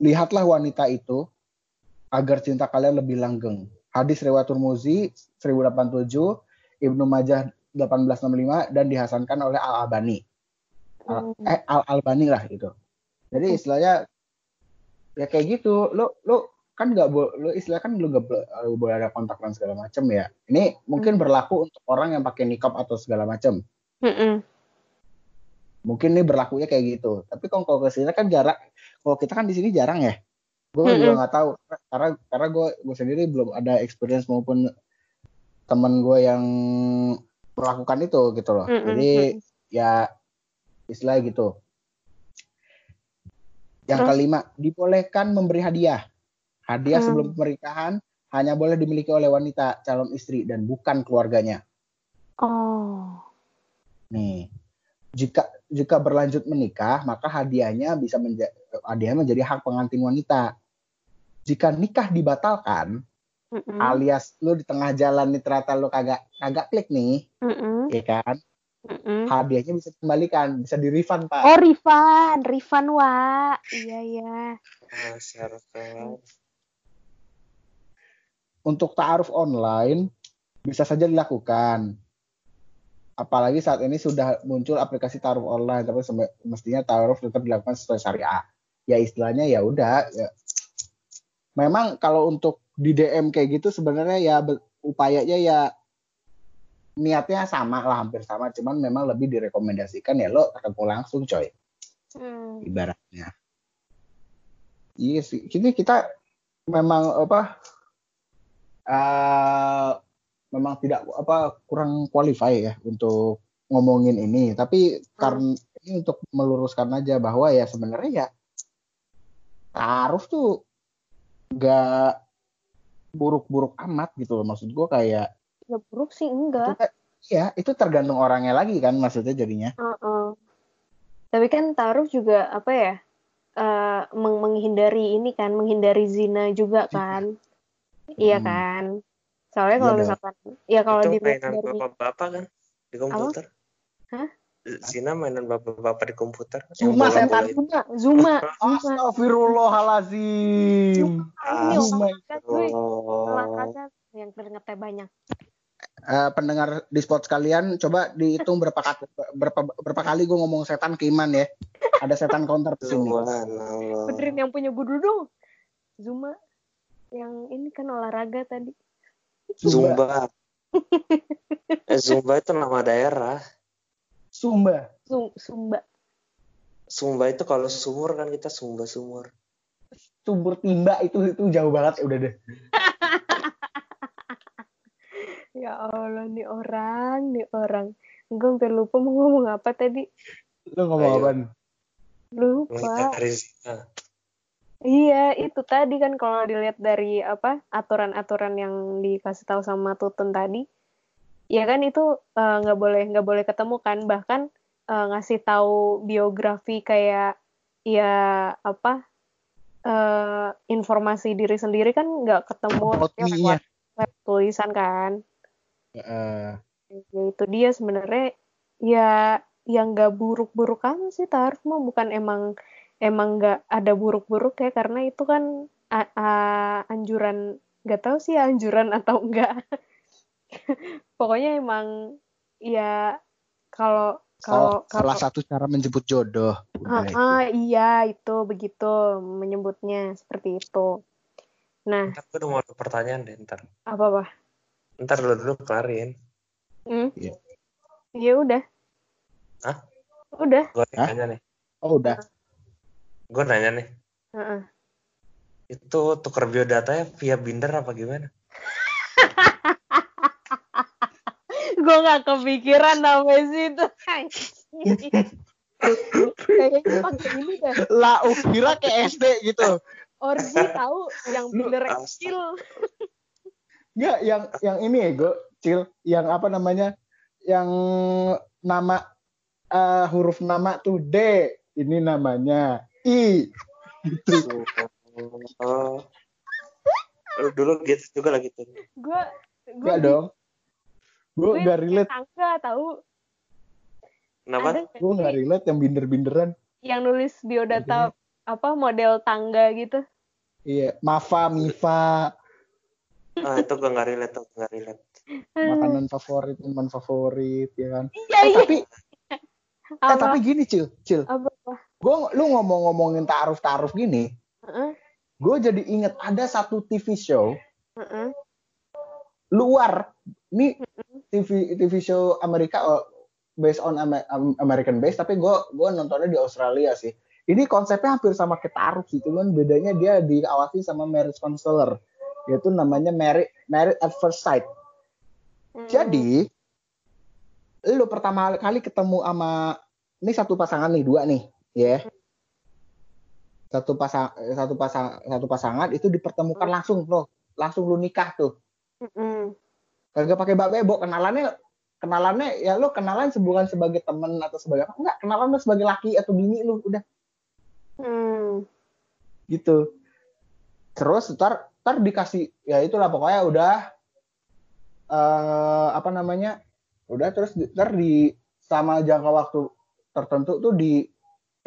[SPEAKER 2] "Lihatlah wanita itu agar cinta kalian lebih langgeng." Hadis riwayat Turmuzi 1087, Ibnu Majah 1865 dan dihasankan oleh Al Albani. Al-
[SPEAKER 3] Hmm.
[SPEAKER 2] eh Al Albani lah itu. Jadi istilahnya ya kayak gitu. Lo lo kan nggak boleh lo istilah kan lo nggak bo- eh, boleh ada kontak dan segala macam ya. Ini mungkin
[SPEAKER 3] Hmm.
[SPEAKER 2] berlaku untuk orang yang pakai nikab atau segala macam.
[SPEAKER 3] Hmm.
[SPEAKER 2] Mungkin ini berlakunya kayak gitu. Tapi kalau kalau ke sini kan jarak. Kalau kita kan di sini jarang ya. Gue juga
[SPEAKER 3] Mm-mm.
[SPEAKER 2] nggak tahu karena karena gue gue sendiri belum ada experience maupun teman gue yang melakukan itu gitu loh.
[SPEAKER 3] Mm-mm.
[SPEAKER 2] Jadi ya istilahnya gitu. Yang
[SPEAKER 3] Terus?
[SPEAKER 2] kelima, dibolehkan memberi hadiah. Hadiah
[SPEAKER 3] Hmm.
[SPEAKER 2] sebelum pernikahan hanya boleh dimiliki oleh wanita calon istri dan bukan keluarganya.
[SPEAKER 3] Oh.
[SPEAKER 2] Nih, jika jika berlanjut menikah, maka hadiahnya bisa menjadi hadiah menjadi hak pengantin wanita. Jika nikah dibatalkan,
[SPEAKER 3] Mm-mm.
[SPEAKER 2] alias lu di tengah jalan nih ternyata lu kagak kagak klik nih,
[SPEAKER 3] Mm-mm.
[SPEAKER 2] ya kan?
[SPEAKER 3] Mm-mm.
[SPEAKER 2] Hadiahnya bisa dikembalikan, bisa di refund pak.
[SPEAKER 3] Oh, Rifan, Rifan wa. Iya, iya.
[SPEAKER 1] Masyarakat.
[SPEAKER 2] untuk ta'aruf online bisa saja dilakukan. Apalagi saat ini sudah muncul aplikasi ta'aruf online, tapi mestinya ta'aruf tetap dilakukan sesuai syariah. Ya istilahnya ya udah. Ya. Memang kalau untuk di DM kayak gitu sebenarnya ya upayanya ya niatnya sama lah hampir sama, cuman memang lebih direkomendasikan ya lo ketemu langsung coy.
[SPEAKER 3] Hmm.
[SPEAKER 2] ibaratnya. Iya sih, ini kita memang apa eh memang tidak apa kurang qualify ya untuk ngomongin ini, tapi karena ini untuk meluruskan aja bahwa ya sebenarnya ya taruh tuh gak buruk-buruk amat gitu loh maksud gua kayak
[SPEAKER 3] Ya buruk sih
[SPEAKER 2] itu
[SPEAKER 3] enggak.
[SPEAKER 2] kan- ya itu tergantung orangnya lagi kan maksudnya jadinya
[SPEAKER 3] Heeh. Tapi kan taruh juga apa ya? eh, meng- menghindari ini kan, menghindari zina juga kan. Iya
[SPEAKER 2] Hmm.
[SPEAKER 3] kan? Soalnya
[SPEAKER 2] Iya
[SPEAKER 3] kalau
[SPEAKER 2] dong.
[SPEAKER 3] misalkan ya kalau
[SPEAKER 1] itu
[SPEAKER 3] dari
[SPEAKER 1] bapak-bapak kan di komputer.
[SPEAKER 3] Hah?
[SPEAKER 1] Zina mainan bapak-bapak di komputer.
[SPEAKER 2] Zuma, setan.
[SPEAKER 3] Zuma, Zuma, Zuma.
[SPEAKER 2] Astagfirullahalazim
[SPEAKER 3] Ini
[SPEAKER 2] Zuma.
[SPEAKER 1] Oh.
[SPEAKER 3] olahraga yang keringetnya banyak.
[SPEAKER 2] Eh, pendengar di spot sekalian coba dihitung berapa kali berapa, berapa kali gue ngomong setan ke Iman ya ada setan counter di sini.
[SPEAKER 3] Benerin yang punya guru dong. Zuma. Yang ini kan olahraga tadi.
[SPEAKER 1] Zumba. eh, Zumba itu nama daerah.
[SPEAKER 2] Sumba
[SPEAKER 3] Sum- Sumba.
[SPEAKER 1] Sumba itu kalau sumur kan kita sumba sumur.
[SPEAKER 2] sumber timba itu itu jauh banget udah deh
[SPEAKER 3] Ya Allah, nih orang, nih orang. Gue hampir lupa mau ngomong apa tadi.
[SPEAKER 2] lu ngomong apaan
[SPEAKER 3] Lupa. Iya, itu tadi kan kalau dilihat dari apa aturan-aturan yang dikasih tahu sama Tutun tadi, ya kan itu eh, nggak boleh nggak boleh ketemu kan, bahkan eh, ngasih tahu biografi kayak ya apa eh, informasi diri sendiri kan nggak ketemu ya, lewat, lewat tulisan kan.
[SPEAKER 2] Eh,
[SPEAKER 3] Ya itu dia sebenarnya ya yang nggak buruk-buruk kan sih taruh mah bukan emang emang nggak ada buruk-buruk ya karena itu kan a- a- anjuran nggak tahu sih anjuran atau enggak pokoknya emang ya kalau kalau
[SPEAKER 2] salah, satu cara menjemput jodoh
[SPEAKER 3] Ah,
[SPEAKER 2] itu.
[SPEAKER 3] ah, iya itu begitu menyebutnya seperti itu nah
[SPEAKER 1] Ntar gue udah mau ada pertanyaan deh ntar.
[SPEAKER 3] apa apa
[SPEAKER 1] Ntar dulu dulu kelarin.
[SPEAKER 3] hmm?
[SPEAKER 2] Iya.
[SPEAKER 3] ya udah
[SPEAKER 1] Hah?
[SPEAKER 3] udah
[SPEAKER 1] Gue nanya nih.
[SPEAKER 2] oh udah
[SPEAKER 1] Gue nanya nih.
[SPEAKER 3] Heeh.
[SPEAKER 1] Itu tuker biodatanya via binder apa gimana?
[SPEAKER 3] gue nggak kepikiran namanya sih itu kayaknya pakai ini deh
[SPEAKER 2] Lah, kira kayak SD gitu.
[SPEAKER 3] orgi tahu yang bener kecil
[SPEAKER 2] Enggak, yang yang ini ya, Go, Cil, yang apa namanya? Yang nama eh, huruf nama tuh D, ini namanya I. Gitu.
[SPEAKER 1] Oh. Lu dulu gitu juga lah gitu.
[SPEAKER 3] gue gue
[SPEAKER 2] dong. Gue nggak relate,
[SPEAKER 3] tangga tahu
[SPEAKER 1] Kenapa?
[SPEAKER 2] gue nggak
[SPEAKER 3] sih
[SPEAKER 2] relate yang binder-binderan.
[SPEAKER 3] yang nulis biodata apa model tangga gitu
[SPEAKER 2] Iya, Mafa, Mifa,
[SPEAKER 1] Ah, itu gue nggak relate tuh, nggak relate.
[SPEAKER 2] makanan favorit, minuman favorit, ya kan.
[SPEAKER 3] iya
[SPEAKER 2] Eh,
[SPEAKER 3] iya
[SPEAKER 2] tapi, eh,
[SPEAKER 3] apa
[SPEAKER 2] tapi gini, Cil, Cil.
[SPEAKER 3] apa apa
[SPEAKER 2] Gue, lu ngomong-ngomongin taaruf-taaruf gini,
[SPEAKER 3] Heeh,
[SPEAKER 2] gue jadi inget ada satu TV show
[SPEAKER 3] heeh.
[SPEAKER 2] luar ini TV TV show Amerika oh, based on Ame- Am- American base tapi gue gue nontonnya di Australia sih. Ini konsepnya hampir sama kayak taruh sih cuman bedanya dia diawasi sama marriage counselor. Yaitu namanya married married at first sight.
[SPEAKER 3] Hmm.
[SPEAKER 2] jadi lu pertama kali ketemu sama ini satu pasangan nih dua nih ya. Satu pasang satu pasang satu pasangan itu dipertemukan langsung tuh langsung lu nikah tuh.
[SPEAKER 3] Mm-mm.
[SPEAKER 2] Kagak pakai bak bebo. Kenalannya kenalannya ya lu kenalan bukan sebagai temen atau sebagai apa? Enggak kenalan lu sebagai laki atau bini lu udah.
[SPEAKER 3] Hmm.
[SPEAKER 2] gitu. Terus ntar ntar dikasih ya itulah pokoknya udah eh apa namanya udah terus ntar di sama jangka waktu tertentu tuh di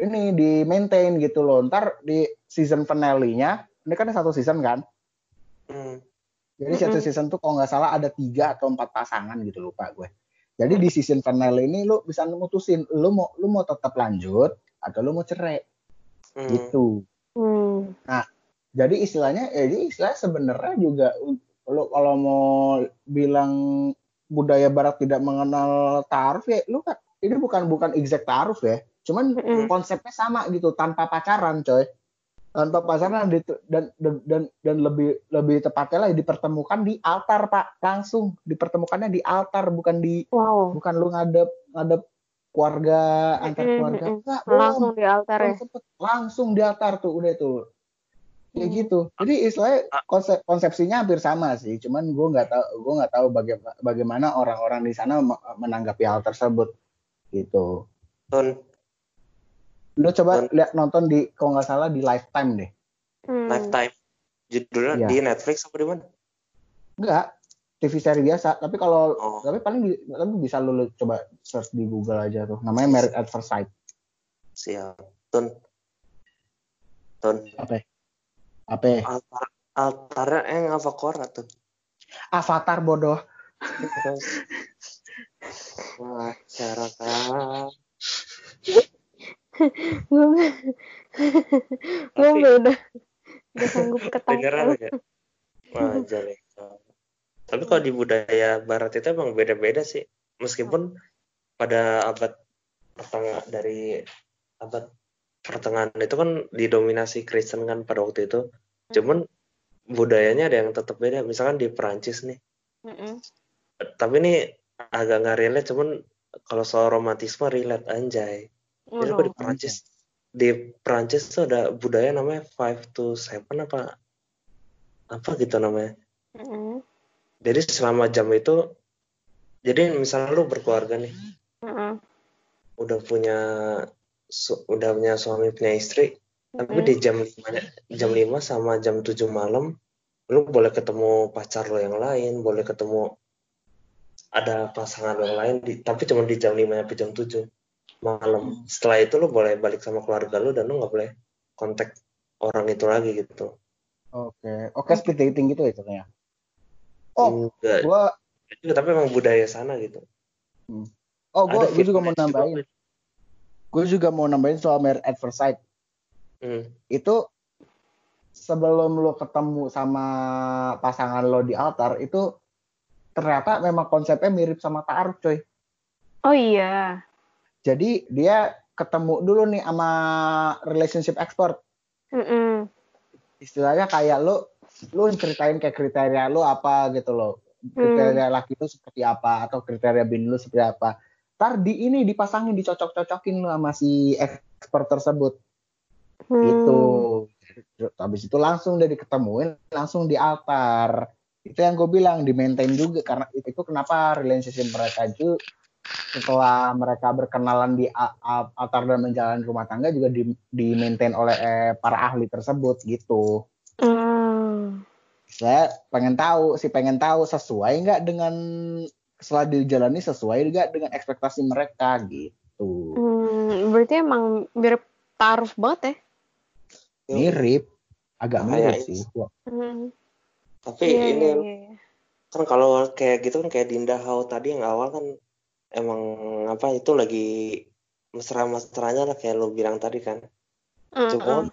[SPEAKER 2] ini di maintain gitu loh. Ntar di season finale-nya ini kan satu season kan?
[SPEAKER 1] Hmm.
[SPEAKER 2] Jadi satu season tuh kalau nggak salah ada tiga atau empat pasangan gitu lupa gue. Jadi di season finale ini lu bisa mutusin lu mau lu mau tetap lanjut atau lu mau cerai
[SPEAKER 1] Hmm.
[SPEAKER 2] gitu.
[SPEAKER 3] Hmm.
[SPEAKER 2] Jadi istilahnya ya jadi istilah sebenarnya juga lu kalau mau bilang budaya barat tidak mengenal taaruf ya lu kan ini bukan bukan exact taaruf ya. Cuman
[SPEAKER 3] Mm-mm.
[SPEAKER 2] konsepnya sama gitu tanpa pacaran coy tanpa di- dan dan dan, dan lebih lebih tepatnya lah dipertemukan di altar pak langsung dipertemukannya di altar bukan di
[SPEAKER 3] Wow.
[SPEAKER 2] bukan lu ngadep ngadep keluarga antar keluarga. Enggak,
[SPEAKER 3] Langsung
[SPEAKER 2] belum.
[SPEAKER 3] di altar ya.
[SPEAKER 2] Langsung di altar tuh udah tuh kayak
[SPEAKER 3] Hmm.
[SPEAKER 2] gitu jadi istilahnya konsep konsepsinya hampir sama sih cuman gue nggak tahu gue nggak tahu bagaimana bagaimana orang-orang di sana me- menanggapi hal tersebut gitu lu coba
[SPEAKER 1] Dan-
[SPEAKER 2] lihat nonton di kalau nggak salah di lifetime deh
[SPEAKER 3] Hmm.
[SPEAKER 1] Lifetime. Judulnya
[SPEAKER 2] Iya.
[SPEAKER 1] di Netflix apa di mana?
[SPEAKER 2] enggak TV seri biasa tapi kalau
[SPEAKER 1] Oh.
[SPEAKER 2] tapi paling tapi bisa lu, lu coba search di Google aja tuh namanya Married at First Sight
[SPEAKER 1] Siap. Ton. Ton.
[SPEAKER 2] apa apa
[SPEAKER 1] Altar, altarnya yang apa Korra tuh?
[SPEAKER 2] Avatar bodoh
[SPEAKER 1] Masyarakat.
[SPEAKER 3] gue gue udah udah sanggup ketawa
[SPEAKER 1] aja. Majalengka. Tapi kalau di budaya barat itu emang beda-beda sih. Meskipun pada abad pertengahan dari abad pertengahan itu kan didominasi Kristen kan pada waktu itu. Cuman budayanya ada yang tetap beda. Misalkan di Perancis nih.
[SPEAKER 3] Mm-mm.
[SPEAKER 1] Tapi ini agak nggak relate. Cuman kalau soal romantisme relate anjay. Jadi kalau di
[SPEAKER 3] Waduh.
[SPEAKER 1] Perancis di Perancis tuh ada budaya namanya five to seven apa apa gitu namanya.
[SPEAKER 3] Mm-mm.
[SPEAKER 1] Jadi selama jam itu, jadi misalnya lu berkeluarga nih,
[SPEAKER 3] Mm-mm.
[SPEAKER 1] udah punya su- udah punya suami punya istri, tapi
[SPEAKER 3] Mm-mm.
[SPEAKER 1] di jam 5, jam 5 sama jam 7 malam, lu boleh ketemu pacar lo yang lain, boleh ketemu ada pasangan lo yang lain, di, tapi cuma di jam 5 sampai jam 7 malam. Setelah itu lu boleh balik sama keluarga lu dan lu nggak boleh kontak orang itu lagi gitu.
[SPEAKER 2] oke. Oke speed dating gitu ya ceritanya oh
[SPEAKER 1] Enggak,
[SPEAKER 2] gua
[SPEAKER 1] itu tapi emang budaya sana gitu.
[SPEAKER 2] oh gua, gua juga mau nambahin. Gue juga mau nambahin soal Married at First Sight
[SPEAKER 1] Hmm.
[SPEAKER 2] itu sebelum lo ketemu sama pasangan lo di altar itu ternyata memang konsepnya mirip sama taaruf coy.
[SPEAKER 3] Oh iya
[SPEAKER 2] jadi dia ketemu dulu nih sama relationship expert.
[SPEAKER 3] Mm-mm.
[SPEAKER 2] istilahnya kayak lu lu ceritain kayak kriteria lu apa gitu loh. Kriteria laki lu seperti apa atau kriteria bini lu seperti apa. Ntar di ini dipasangin dicocok-cocokin lu sama si expert tersebut.
[SPEAKER 3] Hmm.
[SPEAKER 2] itu habis itu langsung udah diketemuin langsung di altar. Itu yang gue bilang di maintain juga karena itu, itu kenapa relationship mereka itu setelah mereka berkenalan di altar dan menjalani rumah tangga juga di, di maintain oleh eh, para ahli tersebut gitu
[SPEAKER 3] Hmm.
[SPEAKER 2] saya pengen tahu sih pengen tahu sesuai nggak dengan setelah dijalani sesuai nggak dengan ekspektasi mereka gitu
[SPEAKER 3] Hmm, berarti emang mirip taruh banget ya?
[SPEAKER 2] mirip agak mirip
[SPEAKER 1] Kayaknya
[SPEAKER 2] sih
[SPEAKER 3] Hmm.
[SPEAKER 1] Tapi
[SPEAKER 3] Iya,
[SPEAKER 1] ini
[SPEAKER 3] iya, iya.
[SPEAKER 1] kan kalau kayak gitu kan kayak Dinda Hau tadi yang awal kan emang apa itu lagi mesra-mesranya lah kayak lo bilang tadi kan.
[SPEAKER 3] Hmm,
[SPEAKER 1] Cuma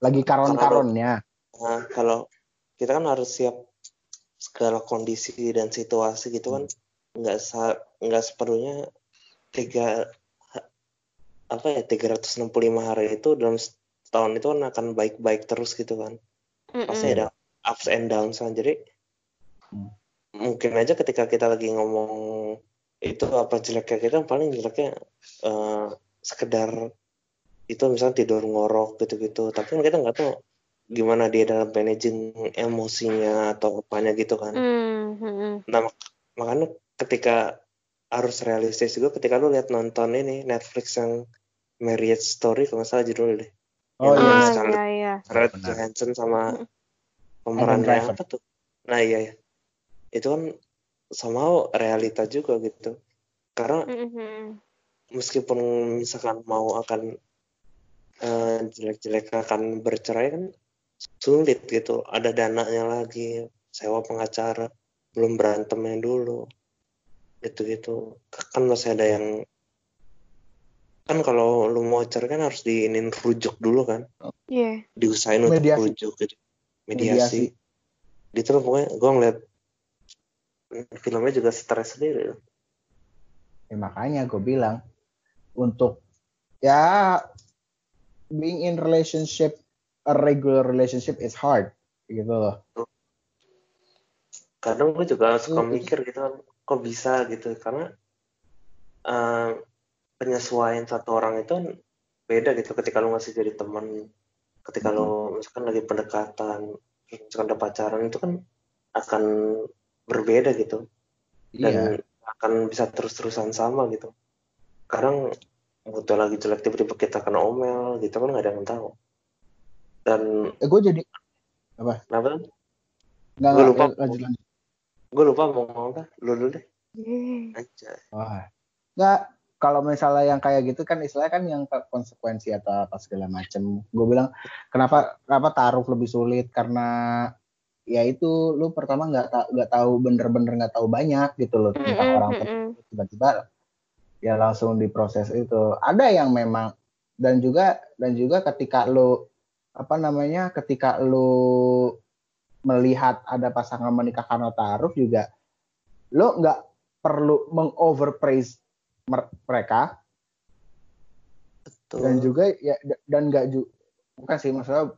[SPEAKER 2] lagi karon-karonnya
[SPEAKER 1] nah, kalau kita kan harus siap segala kondisi dan situasi gitu kan nggak sa nggak sepenuhnya tiga apa ya 365 hari itu dalam setahun itu kan akan baik-baik terus gitu kan
[SPEAKER 3] hmm,
[SPEAKER 1] pasti
[SPEAKER 3] hmm.
[SPEAKER 1] ada ups and downs kan jadi
[SPEAKER 2] Hmm.
[SPEAKER 1] mungkin aja ketika kita lagi ngomong itu apa jeleknya kita paling jeleknya eh, sekedar itu misalnya tidur ngorok gitu-gitu tapi kan kita nggak tahu gimana dia dalam managing emosinya atau apanya gitu kan
[SPEAKER 3] Hmm, hmm,
[SPEAKER 1] nah mak- makanya ketika harus realistis juga ketika lu lihat nonton ini Netflix yang Marriage Story kalau nggak salah judulnya deh
[SPEAKER 2] oh
[SPEAKER 1] Yang
[SPEAKER 2] iya
[SPEAKER 1] Scarlett-
[SPEAKER 3] iya, iya.
[SPEAKER 1] Scarlett
[SPEAKER 2] Benar.
[SPEAKER 1] Johansson sama
[SPEAKER 3] Mm.
[SPEAKER 1] pemerannya apa tuh? Nah iya ya. Itu kan somehow realita juga gitu. Karena
[SPEAKER 3] Hmm, hmm.
[SPEAKER 1] meskipun misalkan mau akan eh, jelek-jelek akan bercerai kan sulit gitu. Ada dananya lagi, sewa pengacara, belum berantemnya dulu. Gitu-gitu. Kan masih ada yang kan kalau lu mau cerai kan harus diinin rujuk dulu kan
[SPEAKER 3] Iya.
[SPEAKER 1] diusahain untuk rujuk gitu.
[SPEAKER 2] Mediasi.
[SPEAKER 1] mediasi. Gitu loh pokoknya gue ngeliat filmnya juga stres sendiri.
[SPEAKER 2] Ya, makanya gue bilang untuk ya being in relationship a regular relationship is hard gitu loh.
[SPEAKER 1] Kadang gue juga suka
[SPEAKER 2] Hmm.
[SPEAKER 1] mikir gitu kan, kok bisa gitu karena eh, penyesuaian satu orang itu kan beda gitu ketika lu masih jadi teman, ketika lu misalkan lagi pendekatan, misalkan udah pacaran itu kan akan berbeda gitu. Dan akan bisa terus-terusan sama gitu. Kadang butuh lagi jelek tiba-tiba kita kena omel gitu kan nggak ada yang tahu. Dan
[SPEAKER 2] Eh, gue jadi
[SPEAKER 1] kenapa kan?
[SPEAKER 2] nggak nggak,
[SPEAKER 1] lupa.
[SPEAKER 2] lanjut lanjut.
[SPEAKER 1] Gue lupa mau ngomong apa? Lu dulu deh. Aja.
[SPEAKER 2] Wah. Nggak, kalau misalnya yang kayak gitu kan istilahnya kan yang konsekuensi atau apa segala macem. Gue bilang kenapa kenapa taruh lebih sulit karena ya itu lu pertama nggak ta- nggak tahu bener-bener nggak tahu banyak gitu loh tentang
[SPEAKER 3] Mm-mm,
[SPEAKER 2] orang
[SPEAKER 3] mm-mm.
[SPEAKER 2] tersebut tiba-tiba ya langsung diproses itu ada yang memang dan juga dan juga ketika lu apa namanya ketika lu melihat ada pasangan menikah karena taruh juga lu nggak perlu mengoverpraise mer- mereka
[SPEAKER 1] Betul.
[SPEAKER 2] dan juga ya dan nggak bukan sih maksudnya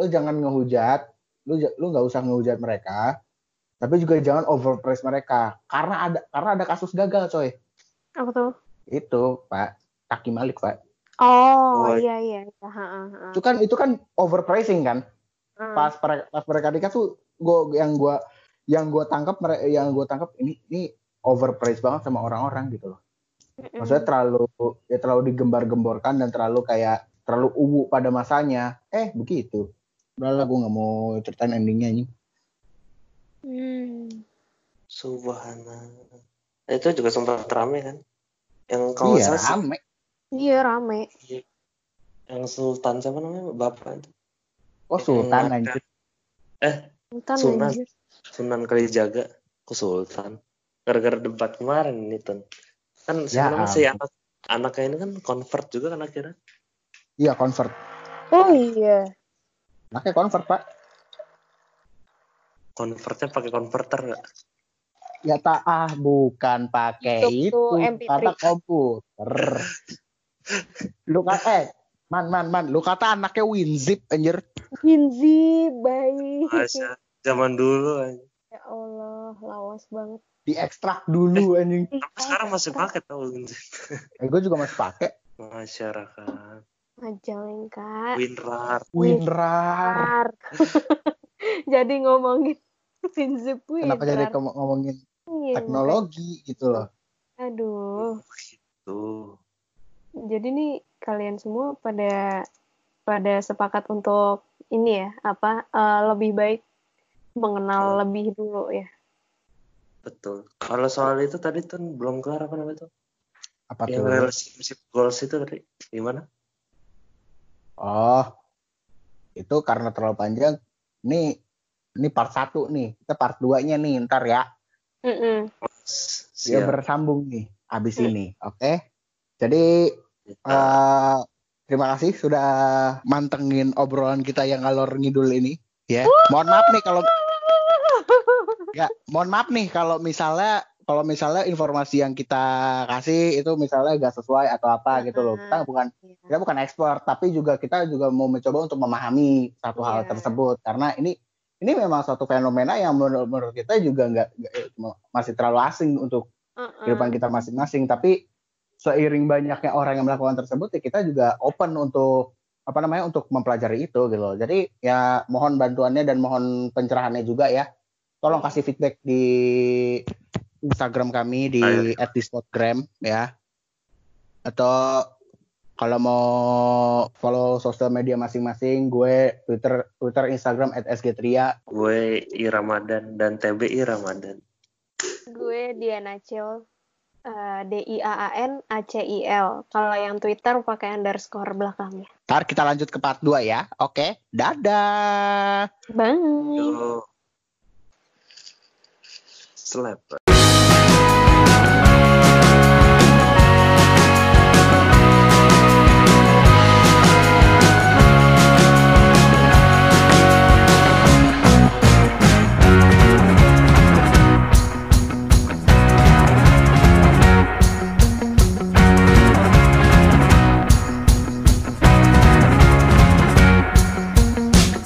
[SPEAKER 2] lu jangan ngehujat lu lu nggak usah ngehujat mereka tapi juga jangan overpraise mereka. Karena ada karena ada kasus gagal coy.
[SPEAKER 3] Apa tuh?
[SPEAKER 2] itu pak. Kaki malik pak.
[SPEAKER 3] Oh,
[SPEAKER 1] Oh,
[SPEAKER 3] iya iya. Ha, ha, ha.
[SPEAKER 2] itu kan itu kan overpraising kan?
[SPEAKER 3] Ah.
[SPEAKER 2] pas mereka pas mereka nikah tuh gua yang gua yang gua tangkap yang gua tangkap ini ini overpraise banget sama orang-orang gitu loh. Maksudnya terlalu ya terlalu digembar-gemborkan dan terlalu kayak terlalu uwu pada masanya. Eh begitu udah lah gue nggak mau ceritain endingnya ini
[SPEAKER 3] Hmm.
[SPEAKER 1] Subhanallah. Itu juga sempat rame kan? Yang kalau
[SPEAKER 2] iya
[SPEAKER 1] sih,
[SPEAKER 2] rame
[SPEAKER 3] Iya rame.
[SPEAKER 1] yang Sultan siapa namanya? Bapak itu.
[SPEAKER 2] oh sultan
[SPEAKER 1] Yang
[SPEAKER 2] anjir
[SPEAKER 3] Sultan
[SPEAKER 1] Sunan.
[SPEAKER 3] anjir.
[SPEAKER 1] Sunan Kalijaga ke Sultan. Gara-gara debat kemarin ini Tun. Kan
[SPEAKER 2] Ya
[SPEAKER 1] siapa namanya si anak anaknya ini kan convert juga kan akhirnya.
[SPEAKER 2] iya convert
[SPEAKER 3] Oh iya.
[SPEAKER 2] Anaknya convert pak
[SPEAKER 1] Convertnya pakai converter nggak?
[SPEAKER 2] ya tak ah bukan pakai
[SPEAKER 3] Itu
[SPEAKER 2] itu
[SPEAKER 3] MP3.
[SPEAKER 2] kata komputer lu kata eh man man man lu kata anaknya winzip anjir
[SPEAKER 3] Ginzi, baik.
[SPEAKER 1] Masya, zaman dulu aja.
[SPEAKER 3] Ya Allah, lawas banget.
[SPEAKER 2] Diekstrak dulu anjing.
[SPEAKER 1] Tapi sekarang masih pakai tau Ginzin.
[SPEAKER 2] Eh, gue juga masih pakai.
[SPEAKER 1] Masyarakat.
[SPEAKER 3] Majalengka.
[SPEAKER 1] Winrar.
[SPEAKER 2] Winrar.
[SPEAKER 3] Winrar. jadi ngomongin Ginzi Winrar.
[SPEAKER 2] Kenapa jadi ngom- ngomongin
[SPEAKER 3] Iya,
[SPEAKER 2] teknologi gitu loh?
[SPEAKER 3] Aduh.
[SPEAKER 1] Tuh.
[SPEAKER 3] Jadi nih kalian semua pada pada sepakat untuk ini ya apa eh, lebih baik mengenal lebih dulu ya.
[SPEAKER 1] Betul. Kalau soal itu tadi tuh belum kelar apa namanya tuh?
[SPEAKER 2] Apa
[SPEAKER 1] Yang
[SPEAKER 2] tuh?
[SPEAKER 1] relationship goals itu tadi gimana?
[SPEAKER 2] Oh, itu karena terlalu panjang. Ini ini part satu nih. Kita part 2-nya nih ntar ya. Dia
[SPEAKER 1] Siap.
[SPEAKER 2] bersambung nih abis ini. Oke. Jadi eh, terima kasih sudah mantengin obrolan kita yang ngalor ngidul ini. Ya, mohon maaf nih kalau ya, mohon maaf nih kalau misalnya kalau misalnya informasi yang kita kasih itu misalnya gak sesuai atau apa gitu loh. Kita bukan kita bukan expert tapi juga kita juga mau mencoba untuk memahami satu hal
[SPEAKER 3] Iya.
[SPEAKER 2] tersebut karena ini ini memang suatu fenomena yang menurut, menurut kita juga nggak nggak- masih terlalu asing untuk
[SPEAKER 3] Uh-uh.
[SPEAKER 2] kehidupan kita masing-masing tapi seiring banyaknya orang yang melakukan tersebut ya kita juga open untuk apa namanya untuk mempelajari itu gitu loh jadi ya mohon bantuannya dan mohon pencerahannya juga ya tolong kasih feedback di Instagram kami di
[SPEAKER 1] Ayo.
[SPEAKER 2] @dispodgram ya atau kalau mau follow sosial media masing-masing gue Twitter Twitter Instagram @sgtria
[SPEAKER 1] Gue I Ramadan dan TBI Ramadan.
[SPEAKER 3] Gue Diana Cil. eh, D I A A N A C I L. Kalau yang Twitter pakai underscore belakangnya.
[SPEAKER 2] Ntar kita lanjut ke part 2 ya. Oke, dadah.
[SPEAKER 3] Bye.
[SPEAKER 1] Yo. Slap.